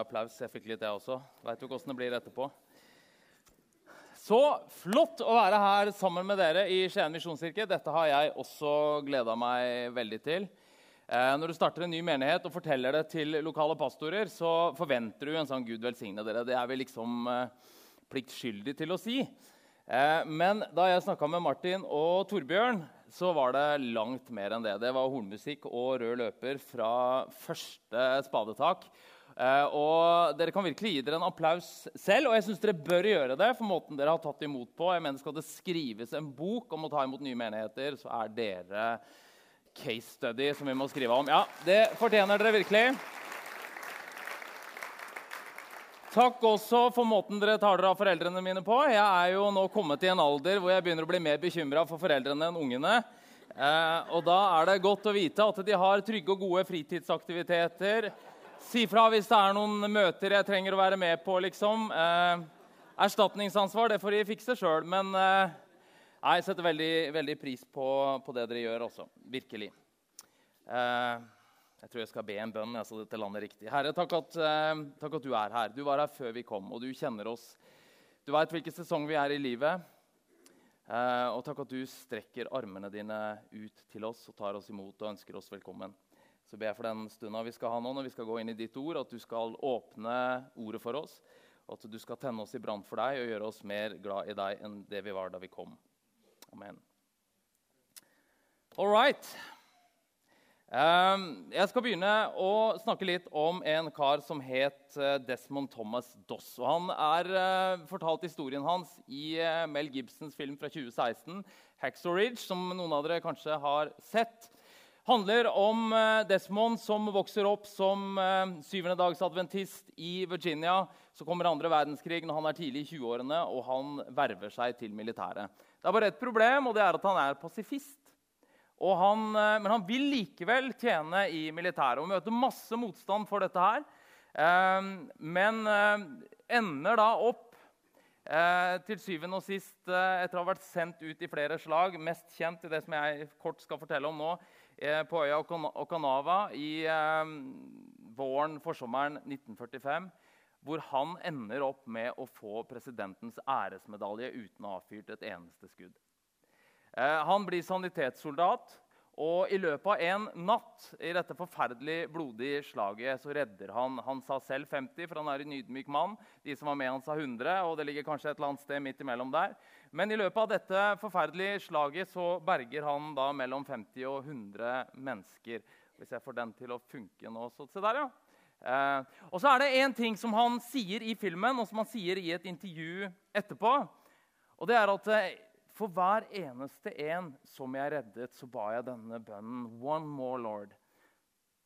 applaus. Jeg fikk litt, jeg også. Veit jo hvordan det blir etterpå. Så flott å være her sammen med dere i Skien misjonskirke. Dette har jeg også gleda meg veldig til. Eh, når du starter en ny menighet og forteller det til lokale pastorer, så forventer du en sånn Gud velsigne dere. Det er vi liksom eh, pliktskyldig til å si. Eh, men da jeg snakka med Martin og Torbjørn, så var det langt mer enn det. Det var hornmusikk og rød løper fra første spadetak. Uh, og Dere kan virkelig gi dere en applaus selv, og jeg synes dere bør gjøre det. for måten dere har tatt imot på. Jeg mener Skal det skrives en bok om å ta imot nye menigheter, så er dere case study som vi må skrive om. Ja, Det fortjener dere virkelig. Takk også for måten dere tar dere av foreldrene mine på. Jeg er jo nå kommet i en alder hvor jeg begynner å bli mer bekymra for foreldrene enn ungene. Eh, og da er det godt å vite at de har trygge og gode fritidsaktiviteter Si fra hvis det er noen møter jeg trenger å være med på, liksom. Eh, erstatningsansvar det får de fikse sjøl. Men eh, jeg setter veldig, veldig pris på, på, det dere gjør også. Virkelig. Eh, jeg tror jeg skal be en bønn, så dette landet riktig. Herre, takk at, eh, takk at, du er her. Du var her før vi kom, og du kjenner oss. Du veit hvilken sesong vi er i livet. Eh, og takk at du strekker armene dine ut til oss og tar oss imot og ønsker oss velkommen. Så ber jeg for den stunda vi skal ha nå, når vi skal gå inn i ditt ord, at du skal åpne ordet for oss. Og at du skal tenne oss i brann for deg og gjøre oss mer glad i deg enn det vi var da vi kom. Amen. All right. Um, jeg skal begynne å snakke litt om en kar som het uh, Desmond Thomas Doss. Og han er uh, fortalt historien hans i uh, Mel Gibsons film fra 2016, 'Haxor Ridge', som noen av dere kanskje har sett handler om eh, Desmond som vokser opp som eh, syvendedagsadventist i Virginia. Så kommer andre verdenskrig når han er tidlig i 20-årene, og han verver seg til militæret. Det er bare ett problem, og det er at han er pasifist. Han, eh, men han vil likevel tjene i militæret og møter masse motstand for dette her. Men ender da opp til syvende og sist, etter å ha vært sendt ut i flere slag, mest kjent i det som jeg kort skal fortelle om nå, på øya Okanawa i eh, våren, forsommeren 1945. Hvor han ender opp med å få presidentens æresmedalje uten å ha fyrt et eneste skudd. Eh, han blir sanitetssoldat. Og i løpet av en natt i dette forferdelig blodige slaget så redder han Han sa selv 50, for han er en ydmyk mann. De som var med han sa 100, og det ligger kanskje et eller annet sted midt imellom der. Men i løpet av dette forferdelige slaget så berger han da mellom 50 og 100 mennesker. Hvis jeg får den til å funke nå. Så se der, ja. Eh, og så er det én ting som han sier i filmen, og som han sier i et intervju etterpå. Og det er at eh, for hver eneste en som jeg reddet, så ba jeg denne bønnen. One more, Lord.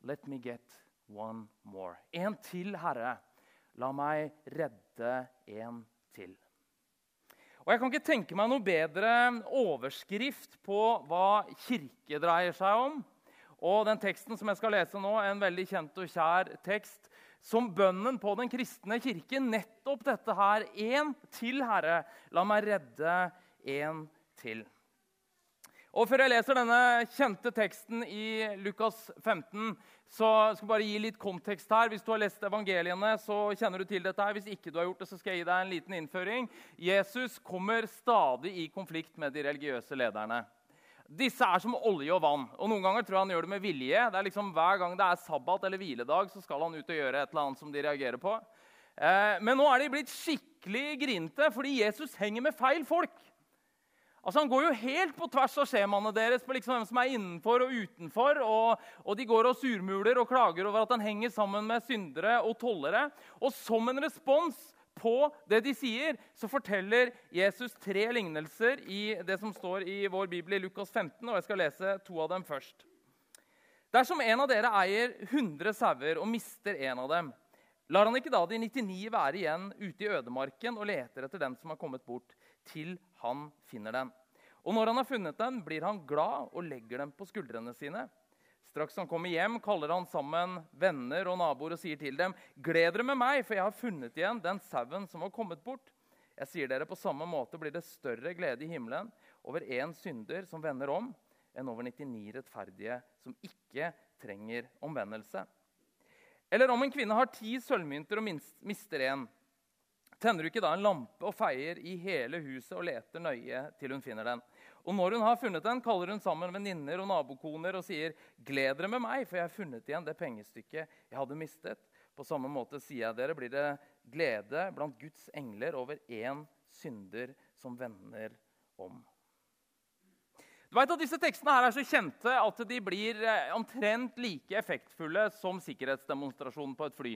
Let me get one more. En til, Herre. La meg redde en til. Og Jeg kan ikke tenke meg noe bedre overskrift på hva kirke dreier seg om. Og den teksten som jeg skal lese nå, er en veldig kjent og kjær tekst som bønnen på den kristne kirke. Nettopp dette her. Én til, Herre. La meg redde en til. Og Før jeg leser denne kjente teksten i Lukas 15, så skal jeg bare gi litt kontekst her. Hvis du har lest evangeliene, så kjenner du til dette. her. Hvis ikke du har gjort det, så skal jeg gi deg en liten innføring. Jesus kommer stadig i konflikt med de religiøse lederne. Disse er som olje og vann. og Noen ganger tror jeg han gjør det med vilje. Det er liksom Hver gang det er sabbat eller hviledag, så skal han ut og gjøre et eller annet som de reagerer på. Eh, men nå er de blitt skikkelig grinte fordi Jesus henger med feil folk. Altså, Han går jo helt på tvers av skjemaene deres på liksom hvem som er innenfor og utenfor. Og, og, De går og surmuler og klager over at han henger sammen med syndere og tollere. Og som en respons på det de sier, så forteller Jesus tre lignelser i det som står i vår bibel i Lukas 15. og Jeg skal lese to av dem først. Dersom en av dere eier 100 sauer og mister en av dem, lar han ikke da de 99 være igjen ute i ødemarken og leter etter den som har kommet bort, til han finner den? Og når han har funnet den, blir han glad og legger den på skuldrene sine. Straks han kommer hjem, kaller han sammen venner og naboer og sier til dem.: Gled dere med meg, for jeg har funnet igjen den sauen som var kommet bort. Jeg sier dere, På samme måte blir det større glede i himmelen over én synder som vender om, enn over 99 rettferdige som ikke trenger omvendelse. Eller om en kvinne har ti sølvmynter og mister en, tenner du ikke da en lampe og feier i hele huset og leter nøye til hun finner den? Og når hun har funnet den, kaller hun sammen venninner og nabokoner og sier, 'Gled dere med meg, for jeg har funnet igjen det pengestykket jeg hadde mistet.' På samme måte sier jeg dere, blir det glede blant Guds engler over én synder som vender om. Du vet at Disse tekstene her er så kjente at de blir eh, omtrent like effektfulle som sikkerhetsdemonstrasjonen på et fly.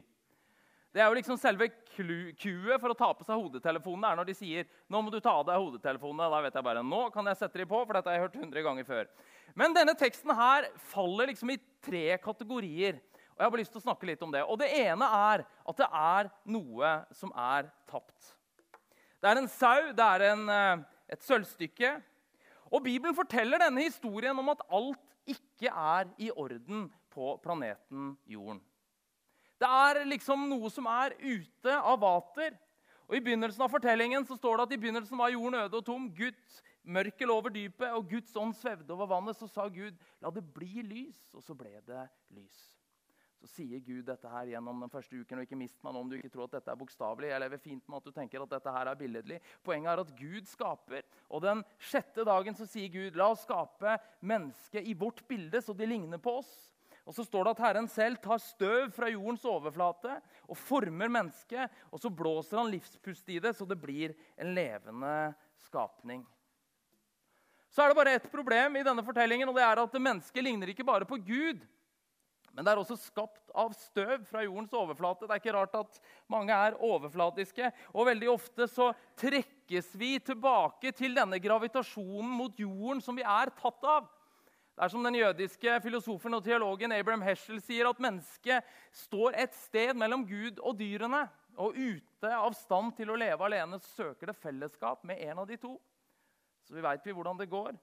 Det er jo liksom Selve kuet for å ta på seg hodetelefonene er når de sier nå må du ta av deg hodetelefonene. Da vet jeg bare, nå kan jeg sette dem på, for dette har jeg hørt 100 ganger før. Men denne teksten her faller liksom i tre kategorier. Og jeg har bare lyst til å snakke litt om det. Og Det ene er at det er noe som er tapt. Det er en sau, det er en, eh, et sølvstykke. Og Bibelen forteller denne historien om at alt ikke er i orden på planeten Jorden. Det er liksom noe som er ute av vater. Og I begynnelsen av fortellingen så står det at i begynnelsen var jorden øde og tom. Guds mørkel over dypet, og Guds ånd svevde over vannet. Så sa Gud, 'La det bli lys.' Og så ble det lys så sier Gud dette her gjennom den første uken. og ikke mist meg nå om du ikke tror at dette er bokstavelig. Jeg lever fint med at du tenker at dette her er billedlig. Poenget er at Gud skaper. Og den sjette dagen så sier Gud la oss skape mennesket i vårt bilde, så de ligner på oss. Og så står det at Herren selv tar støv fra jordens overflate og former mennesket. Og så blåser han livspust i det, så det blir en levende skapning. Så er det bare ett problem i denne fortellingen, og det er at mennesket ligner ikke bare på Gud. Men det er også skapt av støv fra jordens overflate. Det er ikke rart at mange er overflatiske. Og veldig ofte så trekkes vi tilbake til denne gravitasjonen mot jorden som vi er tatt av. Det er som den jødiske filosofen og teologen Abraham Heschel sier, at mennesket står et sted mellom Gud og dyrene. Og ute av stand til å leve alene søker det fellesskap med en av de to. Så vi veit hvordan det går.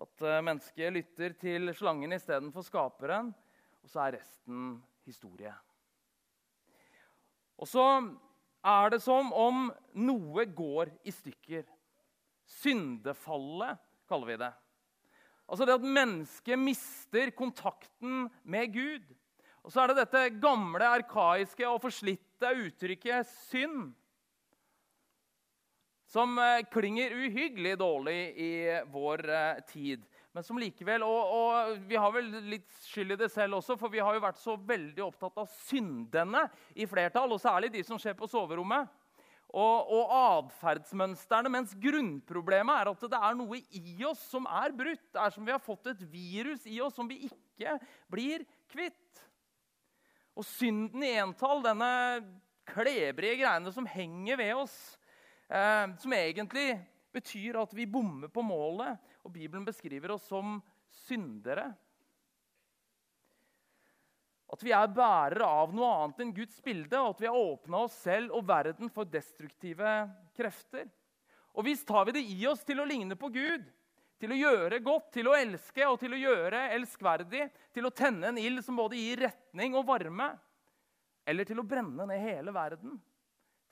At eh, mennesket lytter til slangen istedenfor skaperen og så er resten historie. Og så er det som om noe går i stykker. Syndefallet, kaller vi det. Altså det at mennesket mister kontakten med Gud. Og så er det dette gamle, arkaiske og forslitte uttrykket 'synd'. Som eh, klinger uhyggelig dårlig i vår eh, tid men som likevel og, og, Vi har vel litt skyld i det selv også, for vi har jo vært så veldig opptatt av syndene i flertall, og særlig de som skjer på soverommet. Og, og atferdsmønstrene, mens grunnproblemet er at det er noe i oss som er brutt. Det er som vi har fått et virus i oss som vi ikke blir kvitt. Og synden i entall, denne klebrige greiene som henger ved oss, eh, som egentlig betyr at vi bommer på målet. Og Bibelen beskriver oss som syndere. At vi er bærere av noe annet enn Guds bilde, og at vi har åpna oss selv og verden for destruktive krefter. Og visst tar vi det i oss til å ligne på Gud, til å gjøre godt, til å elske og til å gjøre elskverdig, til å tenne en ild som både gir retning og varme, eller til å brenne ned hele verden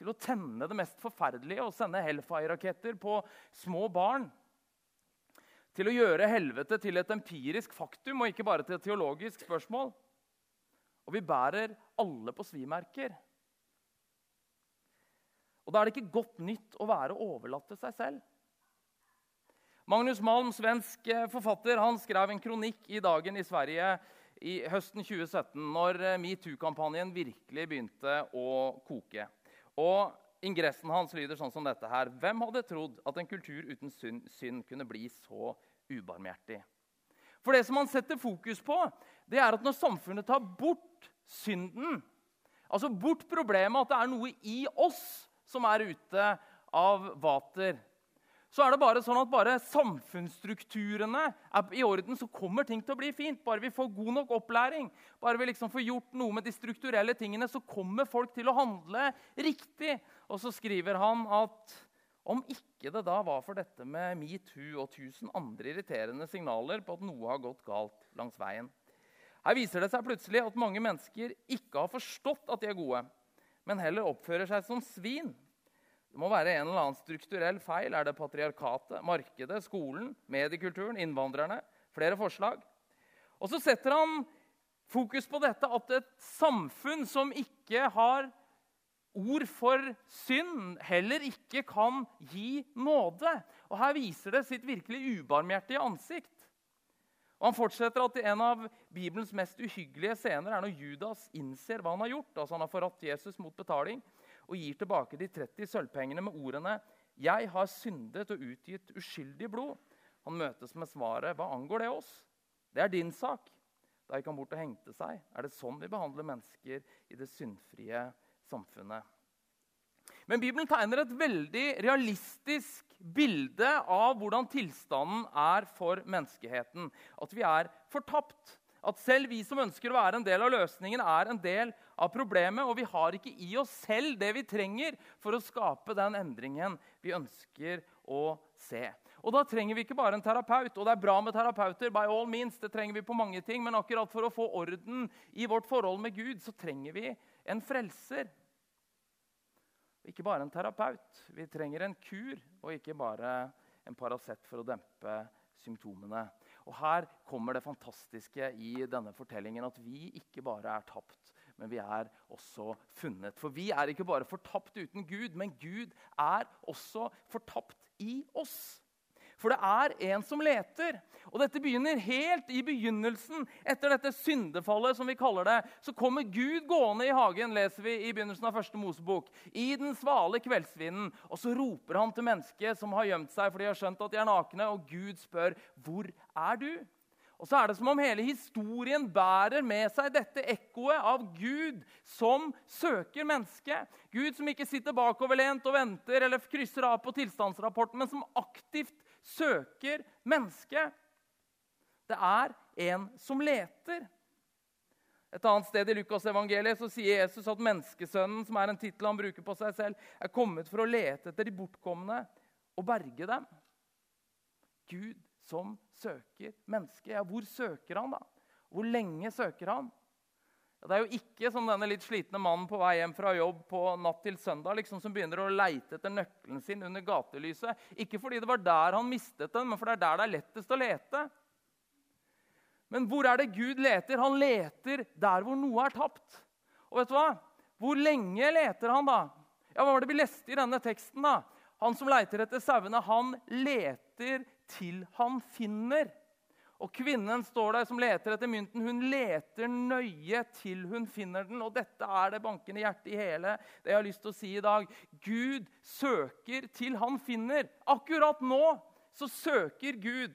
til å tenne det mest forferdelige og sende Hellfire-raketter på små barn. Til å gjøre helvete til et empirisk faktum og ikke bare til et teologisk spørsmål. Og vi bærer alle på svimerker. Og Da er det ikke godt nytt å være overlatt til seg selv. Magnus Malm, svensk eh, forfatter, han skrev en kronikk i Dagen i Sverige i høsten 2017, når eh, metoo-kampanjen virkelig begynte å koke. Og Ingressen hans lyder sånn som dette her. Hvem hadde trodd at en kultur uten synd, synd kunne bli så ubarmhjertig? For det som han setter fokus på, det er at når samfunnet tar bort synden, altså bort problemet at det er noe i oss som er ute av vater, så er det bare sånn at bare samfunnsstrukturene er i orden, så kommer ting til å bli fint. Bare vi får god nok opplæring, bare vi liksom får gjort noe med de strukturelle tingene, så kommer folk til å handle riktig. Og så skriver han at om ikke det da var for dette med metoo og tusen andre irriterende signaler på at noe har gått galt langs veien. Her viser det seg plutselig at mange mennesker ikke har forstått at de er gode, men heller oppfører seg som svin det må være en eller annen strukturell feil. Er det patriarkatet, markedet, skolen, mediekulturen, innvandrerne? Flere forslag. Og så setter han fokus på dette at et samfunn som ikke har ord for synd, heller ikke kan gi nåde. Og Her viser det sitt virkelig ubarmhjertige ansikt. Og Han fortsetter at en av Bibelens mest uhyggelige scener er når Judas innser hva han har gjort. altså Han har forratt Jesus mot betaling og gir tilbake de 30 sølvpengene med ordene 'Jeg har syndet og utgitt uskyldig blod'. Han møtes med svaret 'Hva angår det oss?' Det er din sak. Da gikk han bort og hengte seg. Er det sånn vi behandler mennesker i det syndfrie samfunnet? Men Bibelen tegner et veldig realistisk bilde av hvordan tilstanden er for menneskeheten. At vi er fortapt. At selv vi som ønsker å være en del av løsningen, er en del av problemet. Og vi har ikke i oss selv det vi trenger for å skape den endringen vi ønsker å se. Og Da trenger vi ikke bare en terapeut. Og det er bra med terapeuter. by all means, det trenger vi på mange ting, Men akkurat for å få orden i vårt forhold med Gud, så trenger vi en frelser. Ikke bare en terapeut. Vi trenger en kur, og ikke bare en Paracet for å dempe symptomene. Og Her kommer det fantastiske i denne fortellingen at vi ikke bare er tapt, men vi er også funnet. For vi er ikke bare fortapt uten Gud, men Gud er også fortapt i oss. For det er en som leter. Og dette begynner helt i begynnelsen. Etter dette syndefallet, som vi kaller det, så kommer Gud gående i hagen, leser vi i begynnelsen av første Mosebok, i den svale kveldsvinden. Og så roper han til mennesket som har gjemt seg, for de har skjønt at de er nakne, og Gud spør, 'Hvor er du?' Og så er det som om hele historien bærer med seg dette ekkoet av Gud som søker mennesket. Gud som ikke sitter bakoverlent og venter eller krysser av på tilstandsrapporten, men som aktivt søker mennesket. Det er en som leter. Et annet sted i Lukas evangeliet sier Jesus at menneskesønnen, som er en tittel han bruker på seg selv, er kommet for å lete etter de bortkomne og berge dem. Gud som søker mennesket. Ja, hvor søker han, da? Hvor lenge søker han? Det er jo ikke som denne litt slitne mannen på vei hjem fra jobb på natt til søndag liksom, som begynner å leite etter nøkkelen sin under gatelyset. Ikke fordi det var der han mistet den, men for det er der det er lettest å lete. Men hvor er det Gud leter? Han leter der hvor noe er tapt. Og vet du hva? Hvor lenge leter han, da? Ja, Hva var det vi leste i denne teksten? da? Han som leter etter sauene, han leter til han finner. Og kvinnen står der som leter etter mynten. Hun leter nøye til hun finner den. Og dette er det bankende hjertet i hele det jeg har lyst til å si i dag. Gud søker til han finner. Akkurat nå så søker Gud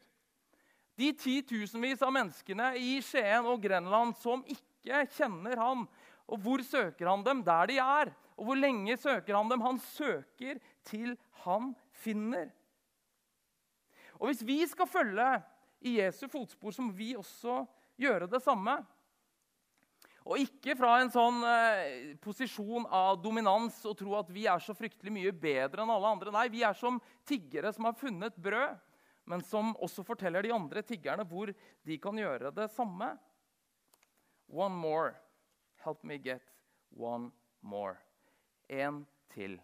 de titusenvis av menneskene i Skien og Grenland som ikke kjenner han. Og hvor søker han dem? Der de er. Og hvor lenge søker han dem? Han søker til han finner. Og hvis vi skal følge i Jesu fotspor, så må vi også gjøre det samme. Og ikke fra en sånn eh, posisjon av dominans og tro at vi er så fryktelig mye bedre enn alle andre. Nei, vi er som tiggere som har funnet brød, men som også forteller de andre tiggerne hvor de kan gjøre det samme. One more. Help me get one more. En til.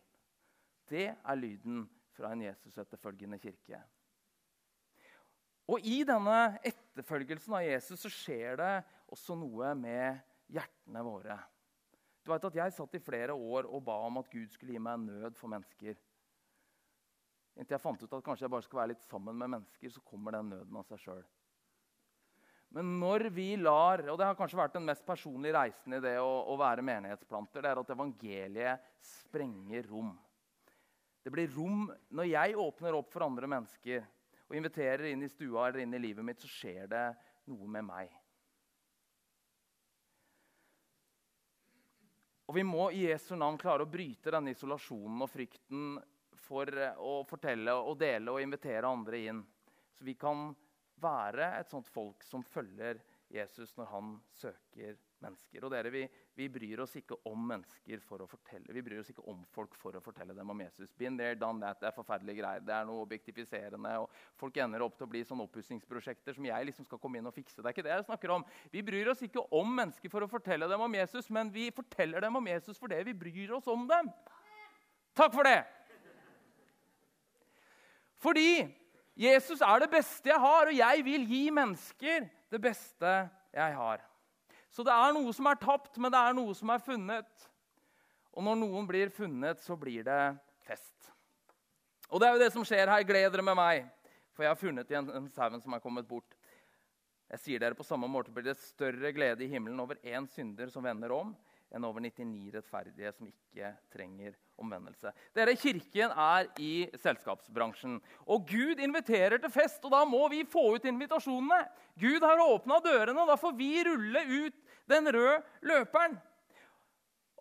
Det er lyden fra en Jesus-etterfølgende kirke. Og I denne etterfølgelsen av Jesus så skjer det også noe med hjertene våre. Du vet at Jeg satt i flere år og ba om at Gud skulle gi meg nød for mennesker. Inntil jeg fant ut at kanskje jeg bare skal være litt sammen med mennesker, så kommer den nøden av seg sjøl. Men når vi lar Og det har kanskje vært den mest personlige reisen i det å, å være menighetsplanter, det er at evangeliet sprenger rom. Det blir rom når jeg åpner opp for andre mennesker og inviterer inn i stua eller inn i livet mitt, så skjer det noe med meg. Og Vi må i Jesu navn klare å bryte denne isolasjonen og frykten for å fortelle og dele og invitere andre inn. Så vi kan være et sånt folk som følger Jesus når han søker mennesker. Og dere, vi, vi, bryr oss ikke om mennesker for å fortelle. Vi bryr oss ikke om folk for å fortelle dem om Jesus. Been there, done that, Det er forferdelige greier. Det er noe objektifiserende. og Folk ender opp til å bli sånne oppussingsprosjekter som jeg liksom skal komme inn og fikse. Det er ikke det jeg snakker om. Vi bryr oss ikke om mennesker for å fortelle dem om Jesus, men vi forteller dem om Jesus fordi vi bryr oss om dem. Takk for det! Fordi Jesus er det beste jeg har, og jeg vil gi mennesker det beste jeg har. Så det er noe som er tapt, men det er noe som er funnet. Og når noen blir funnet, så blir det fest. Og det er jo det som skjer her. Gled dere med meg, for jeg har funnet igjen en sauen som er kommet bort. Jeg sier dere på samme måte blir det større glede i himmelen over én synder som vender om, enn over 99 rettferdige som ikke trenger omvendelse. Dere, Kirken er i selskapsbransjen. Og Gud inviterer til fest, og da må vi få ut invitasjonene. Gud har åpna dørene, og da får vi rulle ut den røde løperen.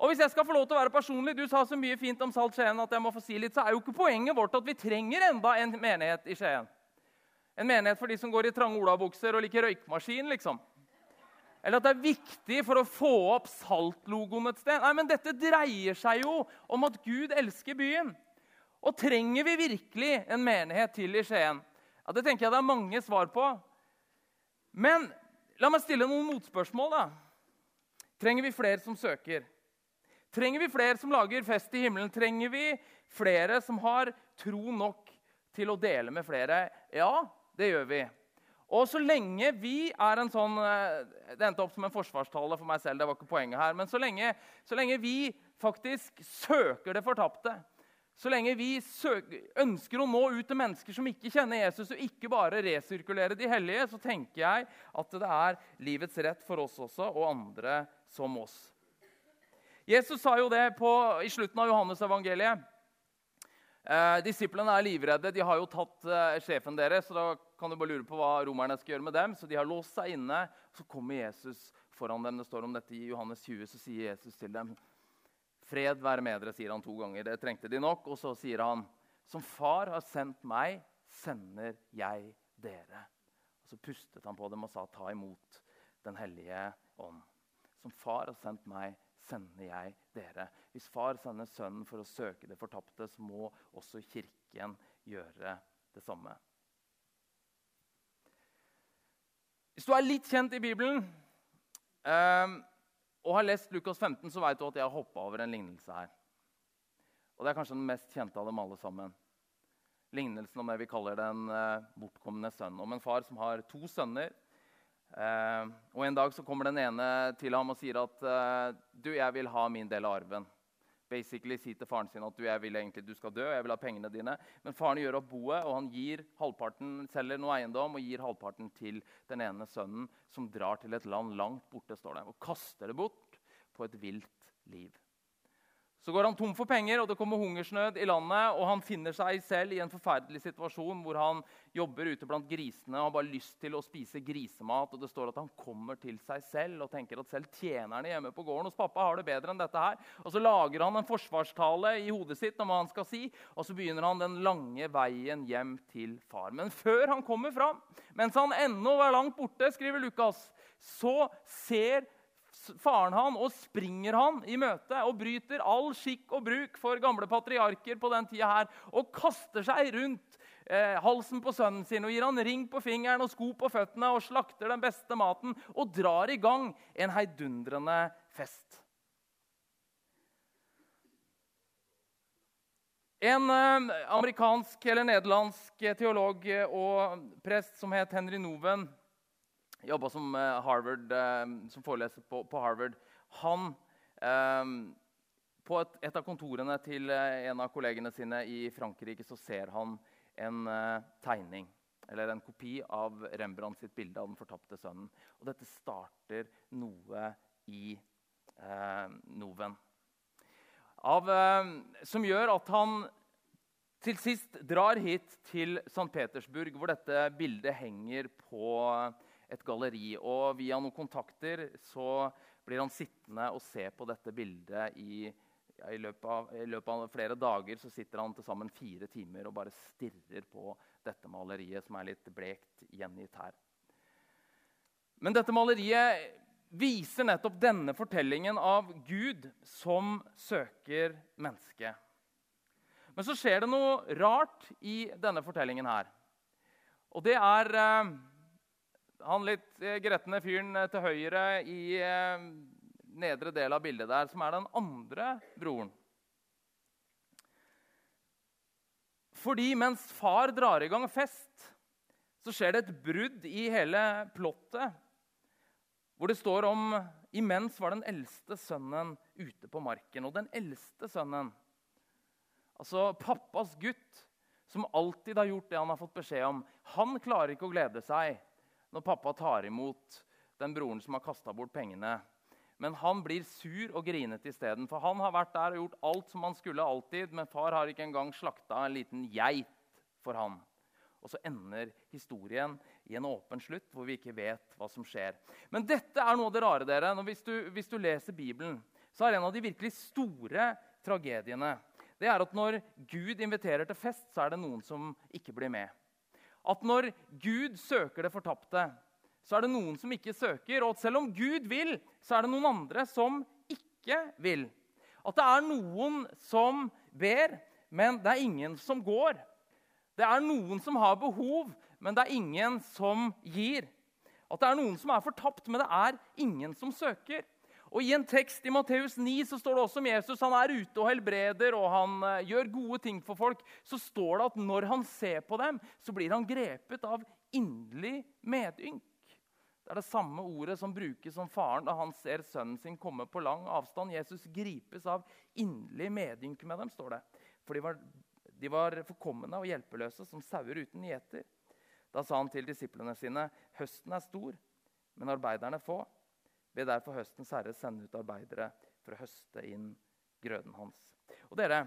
Og hvis jeg skal få lov til å være personlig, Du sa så mye fint om Salt Skien at jeg må få si litt, så er jo ikke poenget vårt at vi trenger enda en menighet i Skien. En menighet for de som går i trange olabukser og liker røykmaskin. liksom. Eller at det er viktig for å få opp saltlogoen et sted. Nei, men Dette dreier seg jo om at Gud elsker byen. Og trenger vi virkelig en menighet til i Skien? Ja, Det tenker jeg det er mange svar på. Men la meg stille noen motspørsmål. da. Trenger vi flere som søker? Trenger vi flere som lager fest i himmelen? Trenger vi flere som har tro nok til å dele med flere? Ja, det gjør vi. Og så lenge vi er en sånn eh, Det endte opp som en forsvarstale for meg selv. det var ikke poenget her, Men så lenge, så lenge vi faktisk søker det fortapte, så lenge vi søker, ønsker å nå ut til mennesker som ikke kjenner Jesus, og ikke bare resirkulere de hellige, så tenker jeg at det er livets rett for oss også, og andre som oss. Jesus sa jo det på, i slutten av Johannes evangeliet. Eh, disiplene er livredde. De har jo tatt eh, sjefen deres. så da kan du bare lure på hva romerne skal gjøre med dem. Så de har låst seg inne. Så kommer Jesus foran dem. Det står om dette i Johannes 20. Så sier Jesus til dem, 'Fred være med dere', sier han to ganger. Det trengte de nok. Og så sier han, 'Som far har sendt meg, sender jeg dere'. Og Så pustet han på dem og sa, 'Ta imot Den hellige ånd'. Som far har sendt meg, sender jeg dere. Hvis far sender sønnen for å søke det fortapte, så må også Kirken gjøre det samme. Hvis du er litt kjent i Bibelen um, og har lest Lukas 15, så vet du at jeg har hoppa over en lignelse her. Og Det er kanskje den mest kjente av dem alle sammen. Lignelsen om det vi kaller den uh, bortkomne sønn. Om en far som har to sønner. Uh, og En dag så kommer den ene til ham og sier at uh, du, jeg vil ha min del av arven. Basically si til faren sin at du, jeg vil egentlig du skal dø, jeg vil ha pengene dine. Men faren gjør opp boet, og han gir halvparten, selger noe eiendom og gir halvparten til den ene sønnen, som drar til et land langt borte, står det, og kaster det bort på et vilt liv. Så går han tom for penger, og det kommer hungersnød i landet. Og han finner seg selv i en forferdelig situasjon hvor han jobber ute blant grisene og har bare lyst til å spise grisemat. Og det står at han kommer til seg selv og tenker at selv tjenerne hjemme på gården hos pappa har det bedre enn dette her. Og så lager han en forsvarstale i hodet sitt om hva han skal si, og så begynner han den lange veien hjem til far. Men før han kommer fram, mens han ennå er langt borte, skriver Lukas, så ser faren han og springer han i møte og bryter all skikk og bruk for gamle patriarker på den tida her, og kaster seg rundt eh, halsen på sønnen sin og gir han ring på fingeren og sko på føttene og slakter den beste maten og drar i gang en heidundrende fest. En eh, amerikansk eller nederlandsk teolog og prest som het Henry Noven, jobba som, eh, Harvard, eh, som foreleser på, på, Harvard. Han eh, På et, et, av kontorene til en av kollegene sine i Frankrike så ser han en tegning, eller en kopi av Rembrandt sitt bilde av den fortapte sønnen. Og dette starter noe i eh, Noven. Av, eh, som gjør at han til sist drar hit til St. Petersburg, hvor dette bildet henger på et galleri. Og via noen kontakter så blir han sittende og se på dette bildet i, ja, i, løpet av, i, løpet av, flere dager så sitter han til sammen fire timer og bare stirrer på dette maleriet, som er litt blekt gjengitt her. Men dette maleriet viser nettopp denne fortellingen av Gud som søker mennesket. Men så skjer det noe rart i denne fortellingen her. Og det er eh, han litt eh, gretne fyren eh, til høyre i eh, nedre del av bildet der, som er den andre broren. Fordi mens far drar i gang fest, så skjer det et brudd i hele plottet. hvor det står om Imens var den eldste sønnen ute på marken. Og den eldste sønnen, altså pappas gutt, som alltid har gjort det han har fått beskjed om, han klarer ikke å glede seg når pappa tar imot den broren som har kasta bort pengene. Men han blir sur og grinete isteden. For han har vært der og gjort alt som han skulle alltid, men far har ikke engang slakta en liten geit for han. Og så ender historien i en åpen slutt hvor vi ikke vet hva som skjer. Men dette er noe av det rare. dere. Hvis du, hvis du leser Bibelen, så er en av de virkelig store tragediene det er at når Gud inviterer til fest, så er det noen som ikke blir med. At når Gud søker det fortapte, så er det noen som ikke søker. Og at selv om Gud vil, så er det noen andre som ikke vil. At det er noen som ber, men det er ingen som går. Det er noen som har behov, men det er ingen som gir. At det er noen som er fortapt, men det er ingen som søker. Og I en tekst i Matteus 9 så står det også om Jesus. Han er ute og helbreder og han uh, gjør gode ting for folk. Så står det at når han ser på dem, så blir han grepet av inderlig medynk. Det er det samme ordet som brukes om faren da han ser sønnen sin komme på lang avstand. Jesus gripes av inderlig medynk med dem, står det. For de var, de var forkomne og hjelpeløse som sauer uten gjeter. Da sa han til disiplene sine.: Høsten er stor, men arbeiderne få. Be derfor høstens herre sende ut arbeidere for å høste inn grøden hans. Og dere,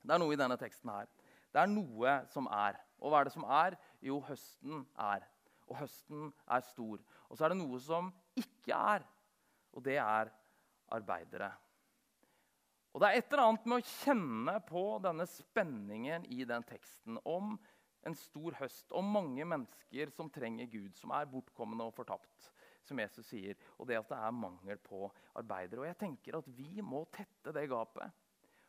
Det er noe i denne teksten her. Det er noe som er. Og hva er det som er? Jo, høsten er. Og høsten er stor. Og så er det noe som ikke er. Og det er arbeidere. Og det er et eller annet med å kjenne på denne spenningen i den teksten om en stor høst, om mange mennesker som trenger Gud, som er bortkomne og fortapt som Jesus sier, og det at det er mangel på arbeidere. Og jeg tenker at Vi må tette det gapet.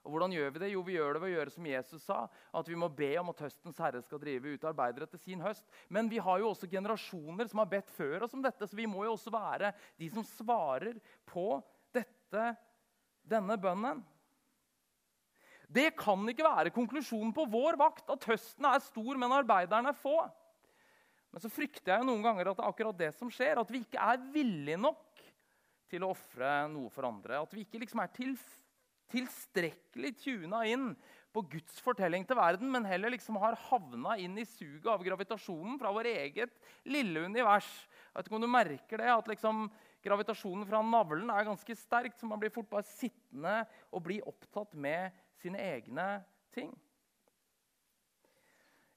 Og hvordan gjør vi det? Jo, vi gjør det ved å gjøre som Jesus sa. At vi må be om at høstens herre skal drive ut arbeidere til sin høst. Men vi har jo også generasjoner som har bedt før oss om dette, så vi må jo også være de som svarer på dette, denne bønnen. Det kan ikke være konklusjonen på vår vakt at høsten er stor, men arbeiderne er få. Men så frykter jeg jo noen ganger at det er akkurat det som skjer. At vi ikke er villige nok til å ofre noe for andre. At vi ikke liksom er til, tilstrekkelig tuna inn på Guds fortelling til verden, men heller liksom har havna inn i suget av gravitasjonen fra vår eget lille univers. Jeg vet ikke om du merker det, at liksom gravitasjonen fra navlen er ganske sterk, så man blir fort bare sittende og bli opptatt med sine egne ting.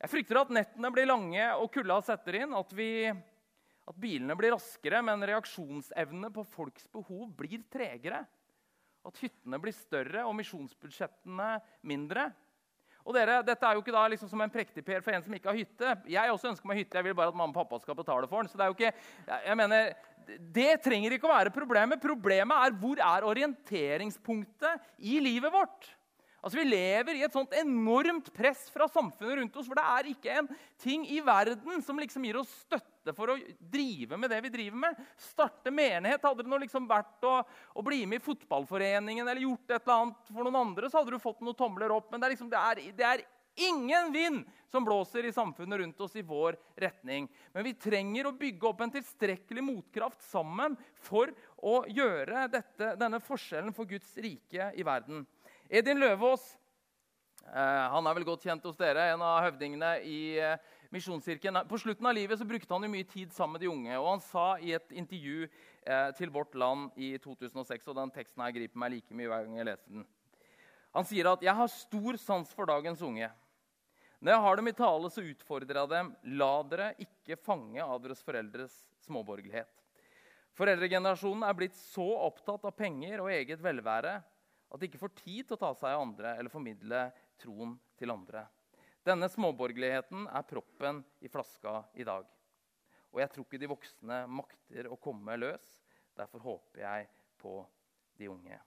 Jeg frykter at nettene blir lange og kulda setter inn. At, vi, at bilene blir raskere, men reaksjonsevnene på folks behov blir tregere. At hyttene blir større og misjonsbudsjettene mindre. Og dere, Dette er jo ikke da liksom som en prektigper for en som ikke har hytte. Jeg også ønsker meg hytte. Jeg vil bare at mamma og pappa skal betale for den. så det er jo ikke, jeg mener, Det trenger ikke å være problemet. Problemet er hvor er orienteringspunktet i livet vårt. Altså, Vi lever i et sånt enormt press fra samfunnet rundt oss. For det er ikke en ting i verden som liksom gir oss støtte for å drive med det vi driver med. Starte menighet. Hadde det nå liksom vært å, å, bli med i fotballforeningen eller gjort et eller annet for noen andre, så hadde du fått noen tomler opp. Men det er, liksom, det er, det er ingen vind som blåser i samfunnet rundt oss i vår retning. Men vi trenger å bygge opp en tilstrekkelig motkraft sammen for å gjøre dette, denne forskjellen for Guds rike i verden. Edin Løvaas eh, han er vel godt kjent hos dere, en av høvdingene i eh, Misjonskirken. På slutten av livet så brukte han jo mye tid sammen med de unge. og Han sa i et intervju eh, til Vårt Land i 2006 og den teksten her griper meg like mye hver gang jeg leser den. Han sier at 'jeg har stor sans for dagens unge'. Når jeg har dem i tale, så utfordrer jeg dem. La dere ikke fange av deres foreldres småborgerlighet. Foreldregenerasjonen er blitt så opptatt av penger og eget velvære at de ikke får tid til å ta seg av andre eller formidle troen til andre. Denne småborgerligheten er proppen i flaska i dag. Og jeg tror ikke de voksne makter å komme løs. Derfor håper jeg på de unge.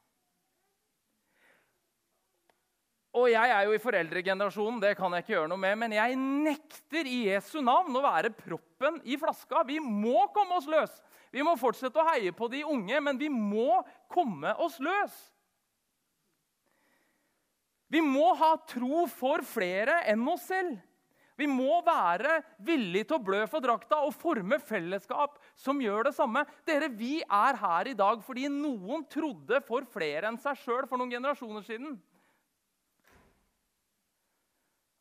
Og jeg er jo i foreldregenerasjonen, det kan jeg ikke gjøre noe med, men jeg nekter i Jesu navn å være proppen i flaska. Vi må komme oss løs. Vi må fortsette å heie på de unge, men vi må komme oss løs. Vi må ha tro for flere enn oss selv. Vi må være villige til å blø for drakta og forme fellesskap som gjør det samme. Dere, Vi er her i dag fordi noen trodde for flere enn seg sjøl for noen generasjoner siden.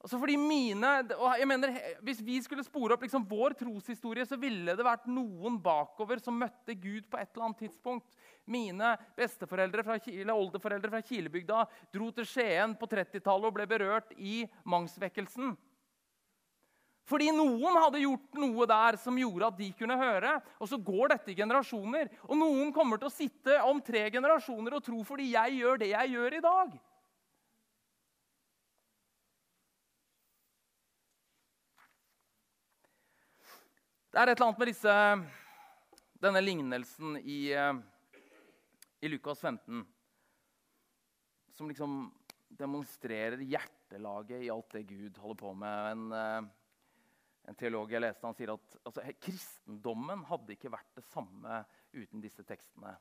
Altså fordi mine, og jeg mener, Hvis vi skulle spore opp liksom vår troshistorie, så ville det vært noen bakover som møtte Gud på et eller annet tidspunkt. Mine besteforeldre fra, eller oldeforeldre fra Kilebygda dro til Skien på 30-tallet og ble berørt i mangsvekkelsen. Fordi noen hadde gjort noe der som gjorde at de kunne høre. Og så går dette i generasjoner. Og noen kommer til å sitte om tre generasjoner og tro fordi jeg gjør det jeg gjør i dag. Det er et eller annet med disse, denne lignelsen i, eh, i Lukas 15 som liksom demonstrerer hjertelaget i alt det Gud holder på med. En, eh, en teolog jeg leste, han sier at altså, kristendommen hadde ikke vært det samme uten disse tekstene.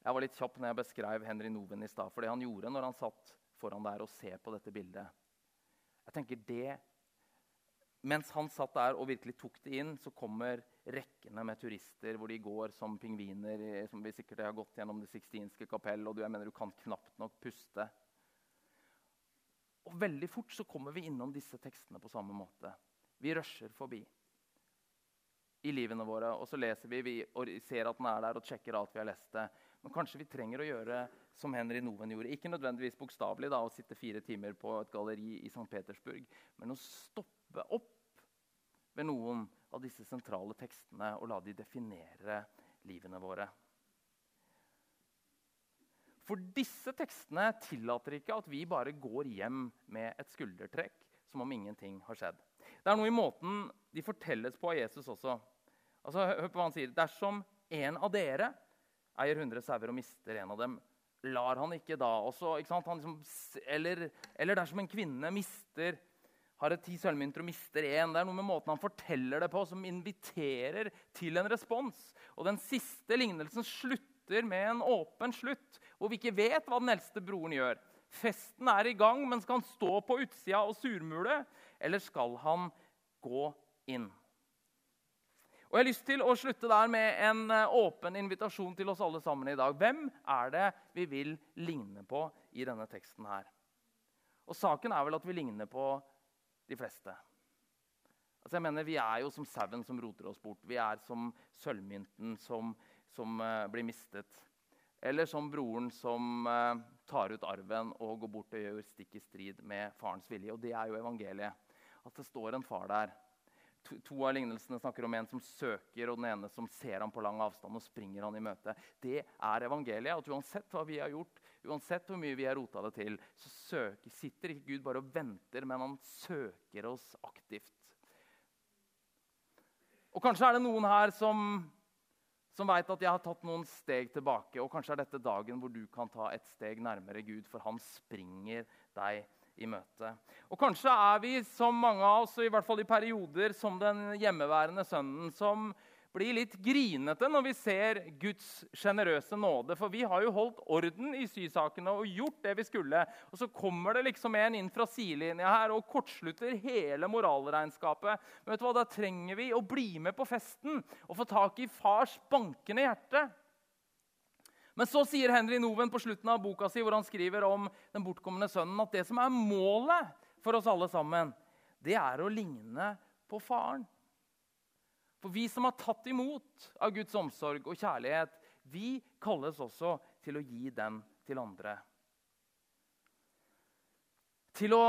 Jeg var litt kjapp når jeg beskrev Henry Noven i stad. For det han gjorde når han satt foran der og ser på dette bildet Jeg tenker det mens han satt der og virkelig tok det inn, så kommer rekkene med turister hvor de går som pingviner. som vi sikkert har gått gjennom Det sixtinske kapell, og du, jeg mener, du kan knapt nok puste. Og Veldig fort så kommer vi innom disse tekstene på samme måte. Vi rusher forbi i livene våre, og så leser vi, vi og ser at den er der, og sjekker alt vi har lest det. Men kanskje vi trenger å gjøre som Henry Noven gjorde. Ikke nødvendigvis bokstavelig å sitte fire timer på et galleri i St. Petersburg, men å stoppe stoppe opp ved noen av disse sentrale tekstene og la de definere livene våre. For disse tekstene tillater ikke at vi bare går hjem med et skuldertrekk som om ingenting har skjedd. Det er noe i måten de fortelles på av Jesus også. Altså, hør på hva han sier. Dersom en av dere eier 100 sauer og mister en av dem, lar han ikke da også ikke liksom, eller, eller dersom en kvinne mister har et ti sølvmynter og mister én. Det er noe med måten han forteller det på, som inviterer til en respons. Og Den siste lignelsen slutter med en åpen slutt, hvor vi ikke vet hva den eldste broren gjør. Festen er i gang, men skal han stå på utsida og surmule, eller skal han gå inn? Og Jeg har lyst til å slutte der med en eh, åpen invitasjon til oss alle sammen i dag. Hvem er det vi vil ligne på i denne teksten her? Og Saken er vel at vi ligner på de fleste. Altså jeg mener, Vi er jo som sauen som roter oss bort. Vi er som sølvmynten som, som uh, blir mistet. Eller som broren som uh, tar ut arven og går bort og gjør stikk i strid med farens vilje. Og det er jo evangeliet. At det står en far der. To, to av lignelsene snakker om en som søker, og den ene som ser ham på lang avstand og springer han i møte. Det er evangeliet. At uansett hva vi har gjort, Uansett hvor mye vi har rota det til, så søker, sitter ikke Gud bare og venter, men han søker oss aktivt. Og Kanskje er det noen her som, som veit at jeg har tatt noen steg tilbake. Og kanskje er dette dagen hvor du kan ta et steg nærmere Gud, for han springer deg i møte. Og Kanskje er vi, som mange av oss, i hvert fall i perioder, som den hjemmeværende sønnen som blir litt grinete når vi ser Guds sjenerøse nåde. For vi har jo holdt orden i sysakene og gjort det vi skulle. Og så kommer det liksom en inn fra sidelinja her og kortslutter hele moralregnskapet. Men vet du hva, da trenger vi å bli med på festen og få tak i fars bankende hjerte. Men så sier Henry Noven på slutten av boka si, hvor han skriver om den bortkomne sønnen, at det som er målet for oss alle sammen, det er å ligne på faren. For vi som har tatt imot av Guds omsorg og kjærlighet, vi kalles også til å gi den til andre. Til å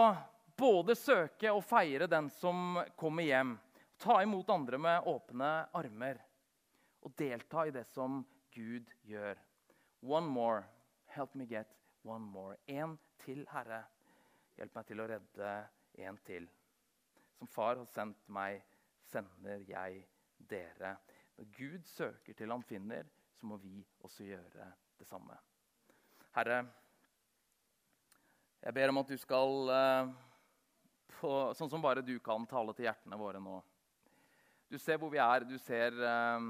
både søke og feire den som kommer hjem. Ta imot andre med åpne armer. Og delta i det som Gud gjør. One more. Help me get one more. En til, Herre. Hjelp meg til å redde en til. Som far har sendt meg, sender jeg dere. Når Gud søker til han finner, så må vi også gjøre det samme. Herre, jeg ber om at du skal, eh, på, sånn som bare du kan, tale til hjertene våre nå. Du ser hvor vi er, du ser eh,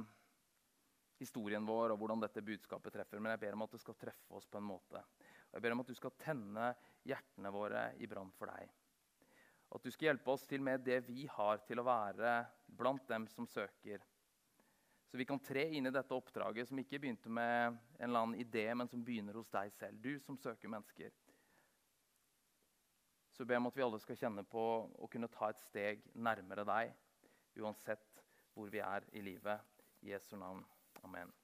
historien vår og hvordan dette budskapet treffer. Men jeg ber om at det skal treffe oss på en måte. Og jeg ber om at du skal tenne hjertene våre i brann for deg. At du skal hjelpe oss til med det vi har, til å være blant dem som søker. Så vi kan tre inn i dette oppdraget som ikke begynte med en eller annen idé, men som begynner hos deg selv. Du som søker mennesker. Så be om at vi alle skal kjenne på å kunne ta et steg nærmere deg, uansett hvor vi er i livet. I Jesu navn. Amen.